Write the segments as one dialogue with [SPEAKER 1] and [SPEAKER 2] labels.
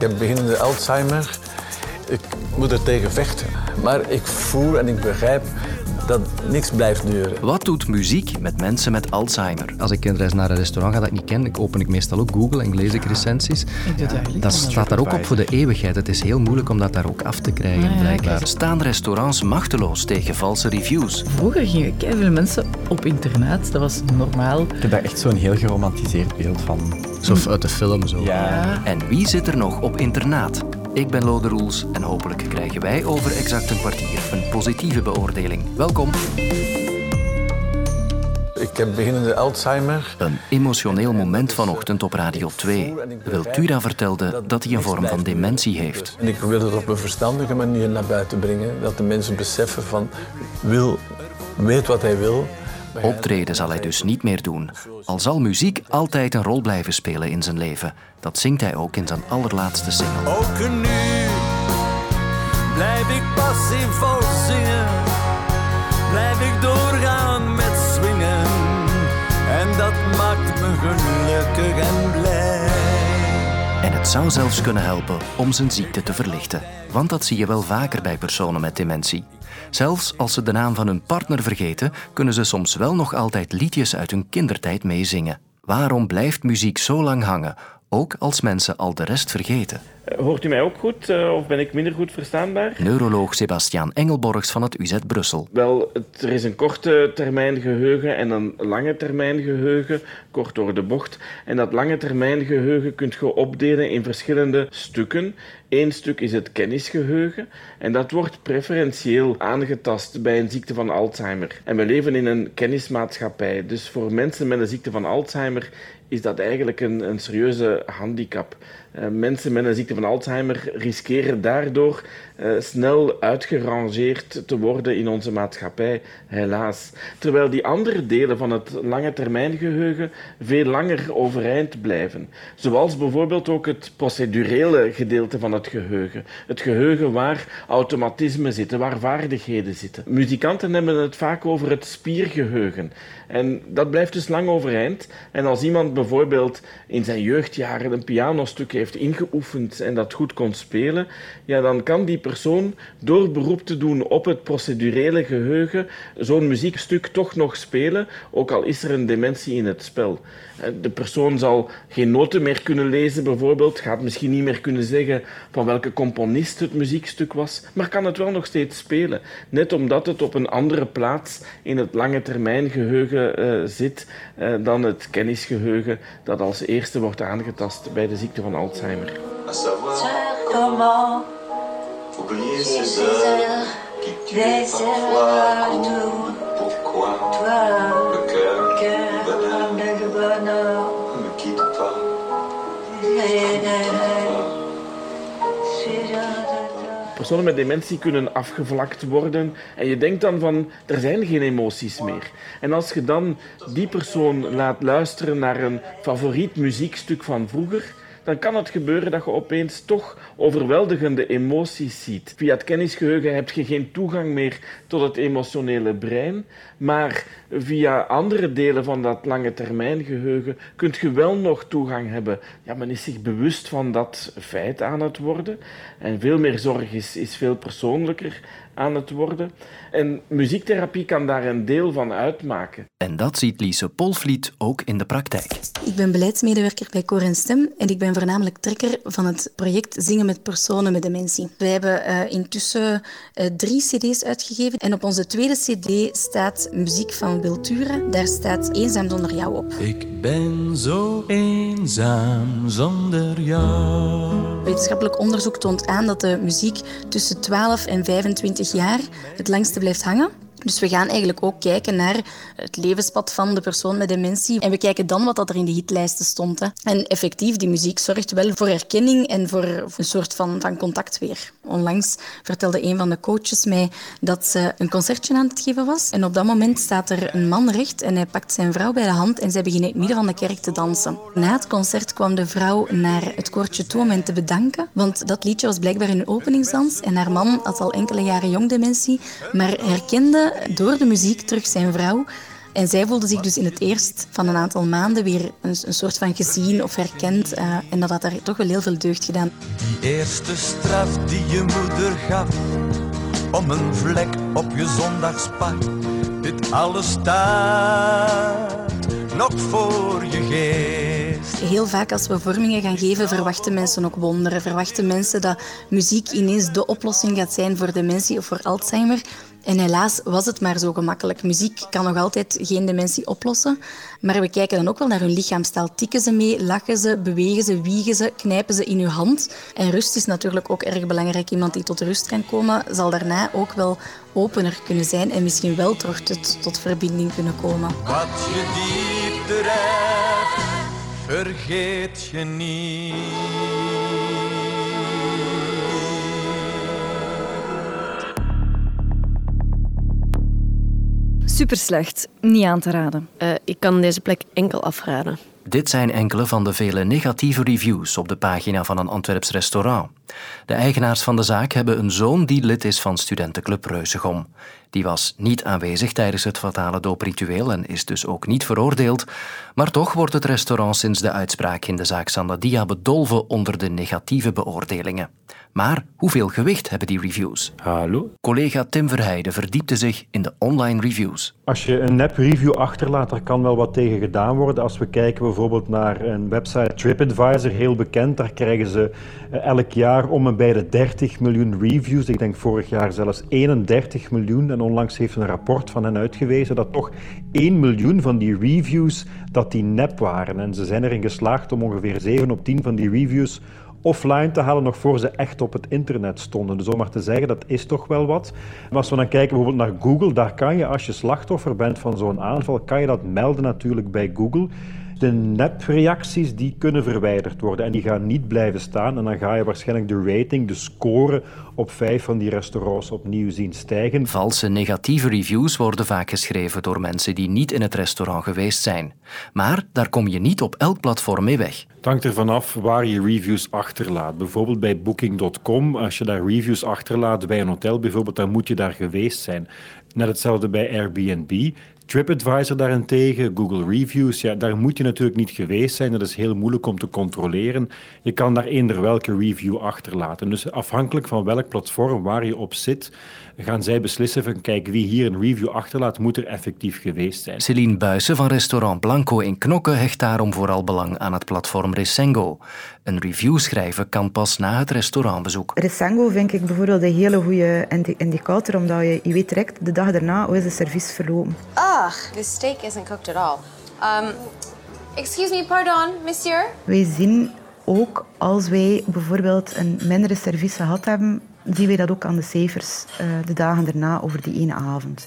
[SPEAKER 1] Ik heb beginnende Alzheimer. Ik moet er tegen vechten. Maar ik voel en ik begrijp dat niks blijft duren.
[SPEAKER 2] Wat doet muziek met mensen met Alzheimer?
[SPEAKER 3] Als ik reis naar een restaurant ga dat ik niet ken, open ik meestal ook Google en lees ik recensies.
[SPEAKER 4] Ik
[SPEAKER 3] dat staat daar ook op voor de eeuwigheid. Het is heel moeilijk om dat daar ook af te krijgen, blijkbaar.
[SPEAKER 2] Staan restaurants machteloos tegen valse reviews?
[SPEAKER 4] Vroeger gingen veel mensen op internet, dat was normaal.
[SPEAKER 5] Ik heb daar echt zo'n heel geromantiseerd beeld van.
[SPEAKER 3] Zo uit de film zo.
[SPEAKER 5] Ja.
[SPEAKER 2] En wie zit er nog op internaat? Ik ben Lode Roels en hopelijk krijgen wij over exact een kwartier een positieve beoordeling. Welkom.
[SPEAKER 1] Ik heb beginnende Alzheimer.
[SPEAKER 2] Een emotioneel moment vanochtend op Radio 2. Wiltura vertelde dat hij een vorm van dementie heeft.
[SPEAKER 1] En ik wil het op een verstandige manier naar buiten brengen. Dat de mensen beseffen van, wil, weet wat hij wil.
[SPEAKER 2] Optreden zal hij dus niet meer doen. Al zal muziek altijd een rol blijven spelen in zijn leven. Dat zingt hij ook in zijn allerlaatste single.
[SPEAKER 6] Ook nu blijf ik passief zingen. Blijf ik doorgaan met swingen. En dat maakt me gelukkig. En
[SPEAKER 2] het zou zelfs kunnen helpen om zijn ziekte te verlichten. Want dat zie je wel vaker bij personen met dementie. Zelfs als ze de naam van hun partner vergeten, kunnen ze soms wel nog altijd liedjes uit hun kindertijd meezingen. Waarom blijft muziek zo lang hangen, ook als mensen al de rest vergeten?
[SPEAKER 7] Hoort u mij ook goed uh, of ben ik minder goed verstaanbaar?
[SPEAKER 2] Neuroloog Sebastiaan Engelborgs van het UZ Brussel.
[SPEAKER 7] Wel, er is een korte termijn geheugen en een lange termijn geheugen, kort door de bocht. En dat lange termijn geheugen kunt je opdelen in verschillende stukken. Eén stuk is het kennisgeheugen en dat wordt preferentieel aangetast bij een ziekte van Alzheimer. En we leven in een kennismaatschappij, dus voor mensen met een ziekte van Alzheimer is dat eigenlijk een, een serieuze handicap. Uh, mensen met een ziekte van Alzheimer riskeren daardoor uh, snel uitgerangeerd te worden in onze maatschappij, helaas. Terwijl die andere delen van het lange termijn geheugen veel langer overeind blijven. Zoals bijvoorbeeld ook het procedurele gedeelte van het geheugen. Het geheugen waar automatismen zitten, waar vaardigheden zitten. Muzikanten hebben het vaak over het spiergeheugen. En dat blijft dus lang overeind. En als iemand bijvoorbeeld in zijn jeugdjaren een pianostuk heeft ingeoefend en dat goed kon spelen, ja, dan kan die persoon door beroep te doen op het procedurele geheugen zo'n muziekstuk toch nog spelen, ook al is er een dementie in het spel. De persoon zal geen noten meer kunnen lezen, bijvoorbeeld, gaat misschien niet meer kunnen zeggen van welke componist het muziekstuk was, maar kan het wel nog steeds spelen. Net omdat het op een andere plaats in het lange termijn geheugen uh, zit uh, dan het kennisgeheugen dat als eerste wordt aangetast bij de ziekte van Alzheimer. Oublier ces heures qui tuent parfois Pourquoi le cœur, le bonheur ne quitte pas. Personen met dementie kunnen afgevlakt worden en je denkt dan van, er zijn geen emoties meer. En als je dan die persoon laat luisteren naar een favoriet muziekstuk van vroeger, dan kan het gebeuren dat je opeens toch overweldigende emoties ziet. Via het kennisgeheugen heb je geen toegang meer tot het emotionele brein, maar via andere delen van dat lange termijn geheugen kunt je wel nog toegang hebben. Ja, men is zich bewust van dat feit aan het worden en veel meer zorg is, is veel persoonlijker aan het worden. En muziektherapie kan daar een deel van uitmaken.
[SPEAKER 2] En dat ziet Lise Polvliet ook in de praktijk.
[SPEAKER 8] Ik ben beleidsmedewerker bij Cor en Stem en ik ben voornamelijk trekker van het project Zingen met personen met dementie. Wij hebben uh, intussen uh, drie cd's uitgegeven en op onze tweede cd staat muziek van Wiltura. Daar staat Eenzaam zonder jou op.
[SPEAKER 6] Ik ben zo eenzaam zonder jou.
[SPEAKER 8] Wetenschappelijk onderzoek toont aan dat de muziek tussen 12 en 25 jaar het langste blijft hangen. Dus we gaan eigenlijk ook kijken naar het levenspad van de persoon met dementie. En we kijken dan wat er in de hitlijsten stond. Hè. En effectief, die muziek zorgt wel voor herkenning en voor een soort van, van contact weer. Onlangs vertelde een van de coaches mij dat ze een concertje aan het geven was. En op dat moment staat er een man recht en hij pakt zijn vrouw bij de hand en zij beginnen in het midden van de kerk te dansen. Na het concert kwam de vrouw naar het koortje toe om hen te bedanken. Want dat liedje was blijkbaar een openingsdans en haar man had al enkele jaren jong dementie, maar herkende door de muziek terug zijn vrouw En zij voelde zich dus in het eerst van een aantal maanden weer een, een soort van gezien of herkend. Uh, en dat had haar toch wel heel veel deugd gedaan.
[SPEAKER 6] Die eerste straf die je moeder gaf, om een vlek op je zondagspak. Dit alles staat nog voor je geest.
[SPEAKER 8] Heel vaak als we vormingen gaan geven, verwachten mensen ook wonderen. Verwachten mensen dat muziek ineens de oplossing gaat zijn voor dementie of voor Alzheimer. En helaas was het maar zo gemakkelijk. Muziek kan nog altijd geen dementie oplossen. Maar we kijken dan ook wel naar hun lichaamstaal. Tikken ze mee, lachen ze, bewegen ze, wiegen ze, knijpen ze in uw hand. En rust is natuurlijk ook erg belangrijk. Iemand die tot rust kan komen, zal daarna ook wel opener kunnen zijn en misschien wel tot, tot verbinding kunnen komen.
[SPEAKER 6] Wat je diep vergeet je niet.
[SPEAKER 9] Super slecht, niet aan te raden.
[SPEAKER 10] Uh, ik kan deze plek enkel afraden.
[SPEAKER 2] Dit zijn enkele van de vele negatieve reviews op de pagina van een Antwerps restaurant. De eigenaars van de zaak hebben een zoon die lid is van studentenclub Reusegom. Die was niet aanwezig tijdens het fatale doopritueel en is dus ook niet veroordeeld. Maar toch wordt het restaurant sinds de uitspraak in de zaak Sandadia bedolven onder de negatieve beoordelingen. Maar hoeveel gewicht hebben die reviews?
[SPEAKER 5] Hallo?
[SPEAKER 2] Collega Tim Verheijden verdiepte zich in de online reviews.
[SPEAKER 11] Als je een nep-review achterlaat, daar kan wel wat tegen gedaan worden. Als we kijken bijvoorbeeld naar een website TripAdvisor, heel bekend, daar krijgen ze eh, elk jaar om en bij de 30 miljoen reviews. Ik denk vorig jaar zelfs 31 miljoen. En onlangs heeft een rapport van hen uitgewezen dat toch 1 miljoen van die reviews dat die nep waren. En ze zijn erin geslaagd om ongeveer 7 op 10 van die reviews offline te halen nog voor ze echt op het internet stonden. Dus om maar te zeggen, dat is toch wel wat. Maar als we dan kijken bijvoorbeeld naar Google, daar kan je als je slachtoffer bent van zo'n aanval, kan je dat melden natuurlijk bij Google de nepreacties die kunnen verwijderd worden en die gaan niet blijven staan. En dan ga je waarschijnlijk de rating, de score op vijf van die restaurants opnieuw zien stijgen.
[SPEAKER 2] Valse negatieve reviews worden vaak geschreven door mensen die niet in het restaurant geweest zijn. Maar daar kom je niet op elk platform mee weg.
[SPEAKER 11] Het hangt ervan af waar je reviews achterlaat. Bijvoorbeeld bij Booking.com, als je daar reviews achterlaat bij een hotel bijvoorbeeld, dan moet je daar geweest zijn. Net hetzelfde bij Airbnb. TripAdvisor daarentegen, Google Reviews, ja, daar moet je natuurlijk niet geweest zijn. Dat is heel moeilijk om te controleren. Je kan daar eender welke review achterlaten. Dus afhankelijk van welk platform waar je op zit, gaan zij beslissen van kijk, wie hier een review achterlaat, moet er effectief geweest zijn.
[SPEAKER 2] Celine Buijsen van restaurant Blanco in Knokke hecht daarom vooral belang aan het platform Resengo. Een review schrijven kan pas na het restaurantbezoek.
[SPEAKER 12] Resengo vind ik bijvoorbeeld een hele goede indicator, omdat je, je weet direct de dag daarna hoe is de service verlopen.
[SPEAKER 13] Ugh, this steak isn't cooked at all. Um, excuse me, pardon, monsieur?
[SPEAKER 12] Wij zien ook als wij bijvoorbeeld een mindere service gehad hebben, zien wij dat ook aan de cijfers uh, de dagen daarna over die ene avond.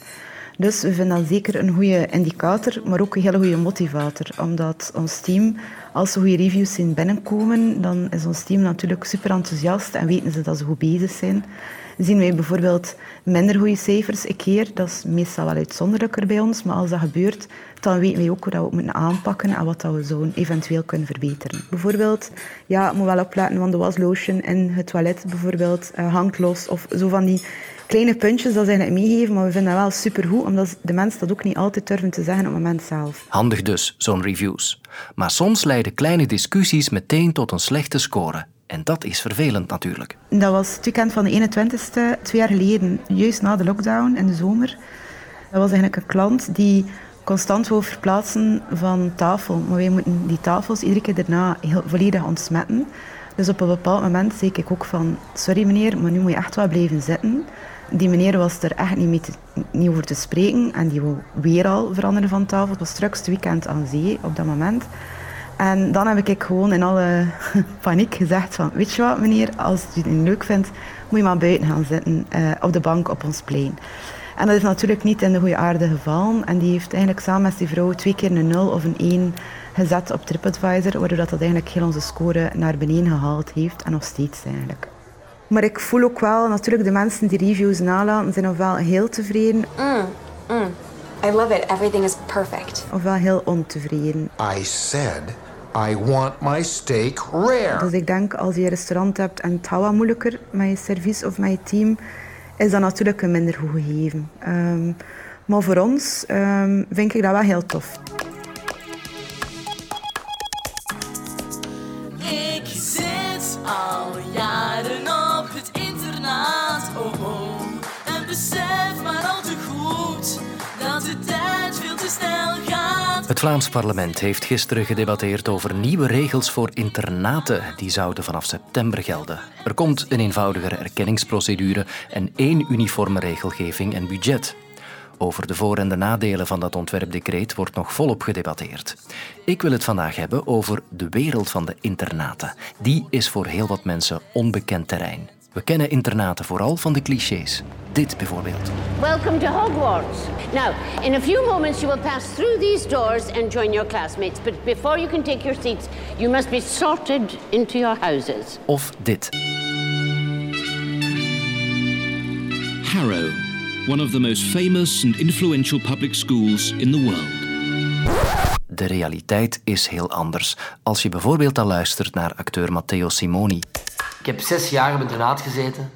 [SPEAKER 12] Dus we vinden dat zeker een goede indicator, maar ook een hele goede motivator. Omdat ons team, als ze goede reviews zien binnenkomen, dan is ons team natuurlijk super enthousiast en weten ze dat ze goed bezig zijn zien wij bijvoorbeeld minder goede cijfers een keer. Dat is meestal wel uitzonderlijker bij ons, maar als dat gebeurt, dan weten wij ook hoe dat we het moeten aanpakken en wat dat we zo eventueel kunnen verbeteren. Bijvoorbeeld, ja, moet wel opletten, want de waslotion in het toilet bijvoorbeeld uh, hangt los of zo van die kleine puntjes dat ze eigenlijk meegeven, maar we vinden dat wel supergoed, omdat de mensen dat ook niet altijd durven te zeggen op het moment zelf.
[SPEAKER 2] Handig dus, zo'n reviews. Maar soms leiden kleine discussies meteen tot een slechte score. En dat is vervelend natuurlijk.
[SPEAKER 12] Dat was het weekend van de 21ste, twee jaar geleden, juist na de lockdown in de zomer. Dat was eigenlijk een klant die constant wou verplaatsen van tafel. Maar wij moeten die tafels iedere keer daarna heel, volledig ontsmetten. Dus op een bepaald moment zei ik ook van, sorry meneer, maar nu moet je echt wel blijven zitten. Die meneer was er echt niet, mee niet over te spreken en die wou weer al veranderen van tafel. Het was straks het weekend aan zee op dat moment. En dan heb ik gewoon in alle paniek gezegd van, weet je wat meneer, als je het niet leuk vindt, moet je maar buiten gaan zitten uh, op de bank op ons plein. En dat is natuurlijk niet in de goede aarde gevallen. En die heeft eigenlijk samen met die vrouw twee keer een 0 of een 1 gezet op TripAdvisor, waardoor dat, dat eigenlijk heel onze score naar beneden gehaald heeft en nog steeds eigenlijk. Maar ik voel ook wel, natuurlijk de mensen die reviews nalaten, zijn ofwel heel tevreden.
[SPEAKER 13] Mm, mm. I love it. Everything is perfect.
[SPEAKER 12] Ofwel heel ontevreden.
[SPEAKER 14] I said I want my steak rare.
[SPEAKER 12] Dus ik denk als je een restaurant hebt en het gaat wat moeilijker met je service of je team, is dat natuurlijk een minder goed gegeven. Um, Maar voor ons um, vind ik dat wel heel tof.
[SPEAKER 2] Vlaams parlement heeft gisteren gedebatteerd over nieuwe regels voor internaten. Die zouden vanaf september gelden. Er komt een eenvoudigere erkenningsprocedure en één uniforme regelgeving en budget. Over de voor- en de nadelen van dat ontwerpdecreet wordt nog volop gedebatteerd. Ik wil het vandaag hebben over de wereld van de internaten. Die is voor heel wat mensen onbekend terrein. We kennen internaten vooral van de clichés. Dit bijvoorbeeld.
[SPEAKER 15] Welcome to Hogwarts. Now, in a few moments you will pass through these doors and join your classmates. But before you can take your seats, you must be sorted into your houses.
[SPEAKER 2] Of dit.
[SPEAKER 16] Harrow, one of the most famous and influential public schools in the world.
[SPEAKER 2] De realiteit is heel anders. Als je bijvoorbeeld al luistert naar acteur Matteo Simoni.
[SPEAKER 17] Ik heb zes jaar op internaat gezeten.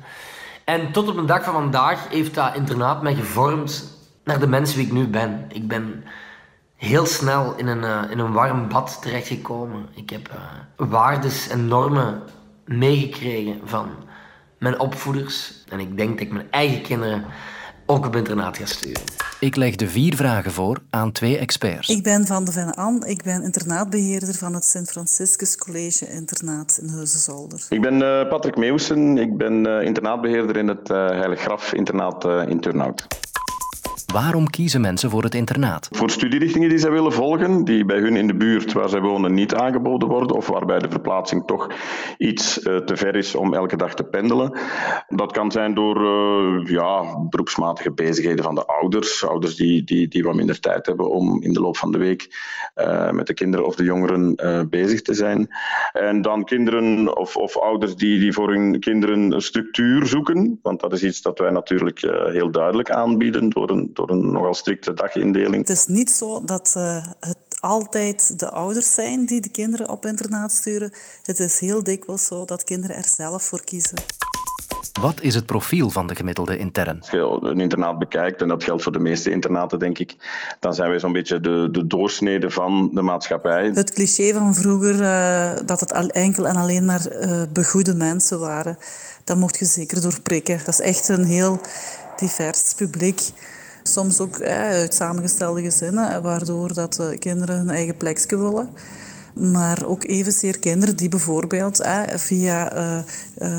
[SPEAKER 17] En tot op een dag van vandaag heeft dat internaat mij gevormd naar de mens wie ik nu ben. Ik ben heel snel in een, uh, in een warm bad terechtgekomen. Ik heb uh, waardes en normen meegekregen van mijn opvoeders. En ik denk dat ik mijn eigen kinderen ook op internaat ga sturen.
[SPEAKER 2] Ik leg de vier vragen voor aan twee experts.
[SPEAKER 18] Ik ben Van de Ven An. Ik ben internaatbeheerder van het Sint Franciscus College Internaat in Heuzenzolder.
[SPEAKER 19] Ik ben uh, Patrick Meeuwsen. Ik ben uh, internaatbeheerder in het uh, Heilig Graf Internaat in Turnhout.
[SPEAKER 2] Waarom kiezen mensen voor het internaat?
[SPEAKER 19] Voor studierichtingen die zij willen volgen, die bij hun in de buurt waar zij wonen niet aangeboden worden, of waarbij de verplaatsing toch iets uh, te ver is om elke dag te pendelen. Dat kan zijn door uh, ja, beroepsmatige bezigheden van de ouders. Ouders die, die, die wat minder tijd hebben om in de loop van de week uh, met de kinderen of de jongeren bezig te zijn. En dan kinderen of, of ouders die, die voor hun kinderen een structuur zoeken, want dat is iets dat wij natuurlijk heel duidelijk aanbieden door een door een nogal strikte dagindeling.
[SPEAKER 18] Het is niet zo dat uh, het altijd de ouders zijn die de kinderen op internaat sturen. Het is heel dikwijls zo dat kinderen er zelf voor kiezen.
[SPEAKER 2] Wat is het profiel van de gemiddelde intern?
[SPEAKER 19] Als je een internaat bekijkt, en dat geldt voor de meeste internaten, denk ik, dan zijn wij zo'n beetje de, de doorsnede van de maatschappij.
[SPEAKER 18] Het cliché van vroeger, uh, dat het al enkel en alleen maar uh, begoede mensen waren, dat mocht je zeker doorprikken. Dat is echt een heel divers publiek. Soms ook eh, uit samengestelde gezinnen, waardoor dat de kinderen hun eigen plekje willen. Maar ook evenzeer kinderen die bijvoorbeeld eh, via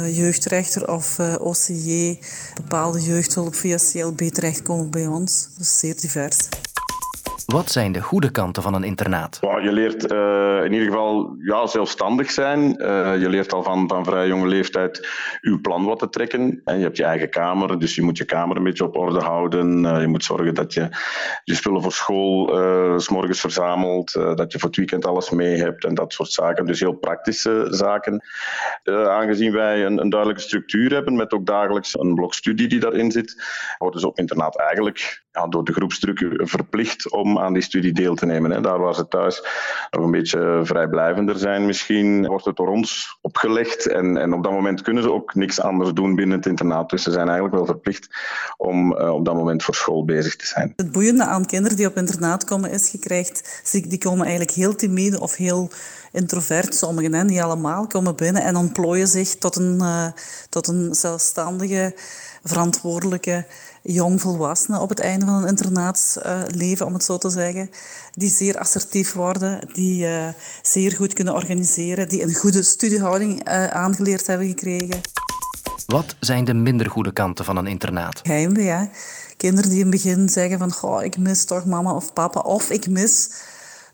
[SPEAKER 18] jeugdrechter of OCJ bepaalde jeugdhulp via CLB terechtkomen bij ons. Is zeer divers.
[SPEAKER 2] Wat zijn de goede kanten van een internaat?
[SPEAKER 19] Je leert uh, in ieder geval ja, zelfstandig zijn. Uh, je leert al van, van vrij jonge leeftijd je plan wat te trekken. En je hebt je eigen kamer, dus je moet je kamer een beetje op orde houden. Je moet zorgen dat je je spullen voor school s morgens verzamelt. dat je voor het weekend alles mee hebt en dat soort zaken. Dus heel praktische zaken. aangezien wij een, een, duidelijke structuur hebben met ook dagelijks een blok studie die daarin zit, worden ze op internaat eigenlijk ja, door de groepsdruk verplicht om aan die studie deel te nemen. Hè. Daar waar ze thuis nog een beetje vrijblijvender zijn misschien, wordt het door ons opgelegd. En, en op dat moment kunnen ze ook niks anders doen binnen het internaat. Dus ze zijn eigenlijk wel verplicht om uh, op dat moment voor school bezig te zijn.
[SPEAKER 18] Het boeiende aan kinderen die op internaat komen is, je krijgt, die komen eigenlijk heel timide of heel introvert. Sommigen, hè, niet allemaal, komen binnen en ontplooien zich tot een, uh, tot een zelfstandige, verantwoordelijke jongvolwassenen op het einde van een internaatsleven, om het zo te zeggen. Die zeer assertief worden, die uh, zeer goed kunnen organiseren, die een goede studiehouding uh, aangeleerd hebben gekregen.
[SPEAKER 2] Wat zijn de minder goede kanten van een internaat?
[SPEAKER 18] Heimwee, ja. Kinderen die in het begin zeggen van Goh, ik mis toch mama of papa, of ik mis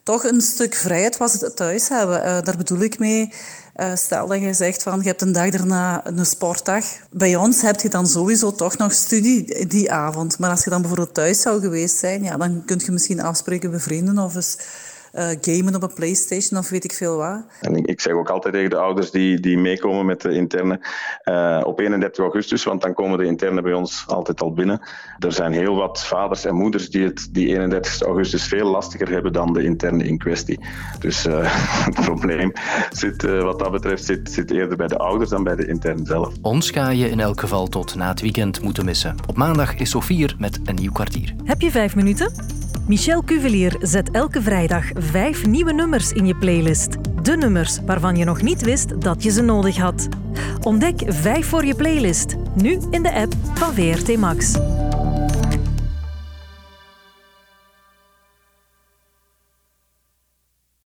[SPEAKER 18] toch een stuk vrijheid wat ze thuis hebben. Uh, daar bedoel ik mee. Uh, stel dat je zegt van je hebt een dag daarna een sportdag. Bij ons heb je dan sowieso toch nog studie die avond. Maar als je dan bijvoorbeeld thuis zou geweest zijn, ja, dan kun je misschien afspreken bij vrienden of eens uh, gamen op een Playstation of weet ik veel wat.
[SPEAKER 19] En ik, ik zeg ook altijd tegen de ouders die, die meekomen met de interne uh, op 31 augustus, want dan komen de interne bij ons altijd al binnen. Er zijn heel wat vaders en moeders die het die 31 augustus veel lastiger hebben dan de interne in kwestie. Dus uh, het probleem zit, wat dat betreft zit, zit eerder bij de ouders dan bij de interne zelf.
[SPEAKER 2] Ons ga je in elk geval tot na het weekend moeten missen. Op maandag is Sofier met een nieuw kwartier.
[SPEAKER 20] Heb je vijf minuten? Michel Cuvelier zet elke vrijdag vijf nieuwe nummers in je playlist. De nummers waarvan je nog niet wist dat je ze nodig had. Ontdek vijf voor je playlist, nu in de app van VRT Max.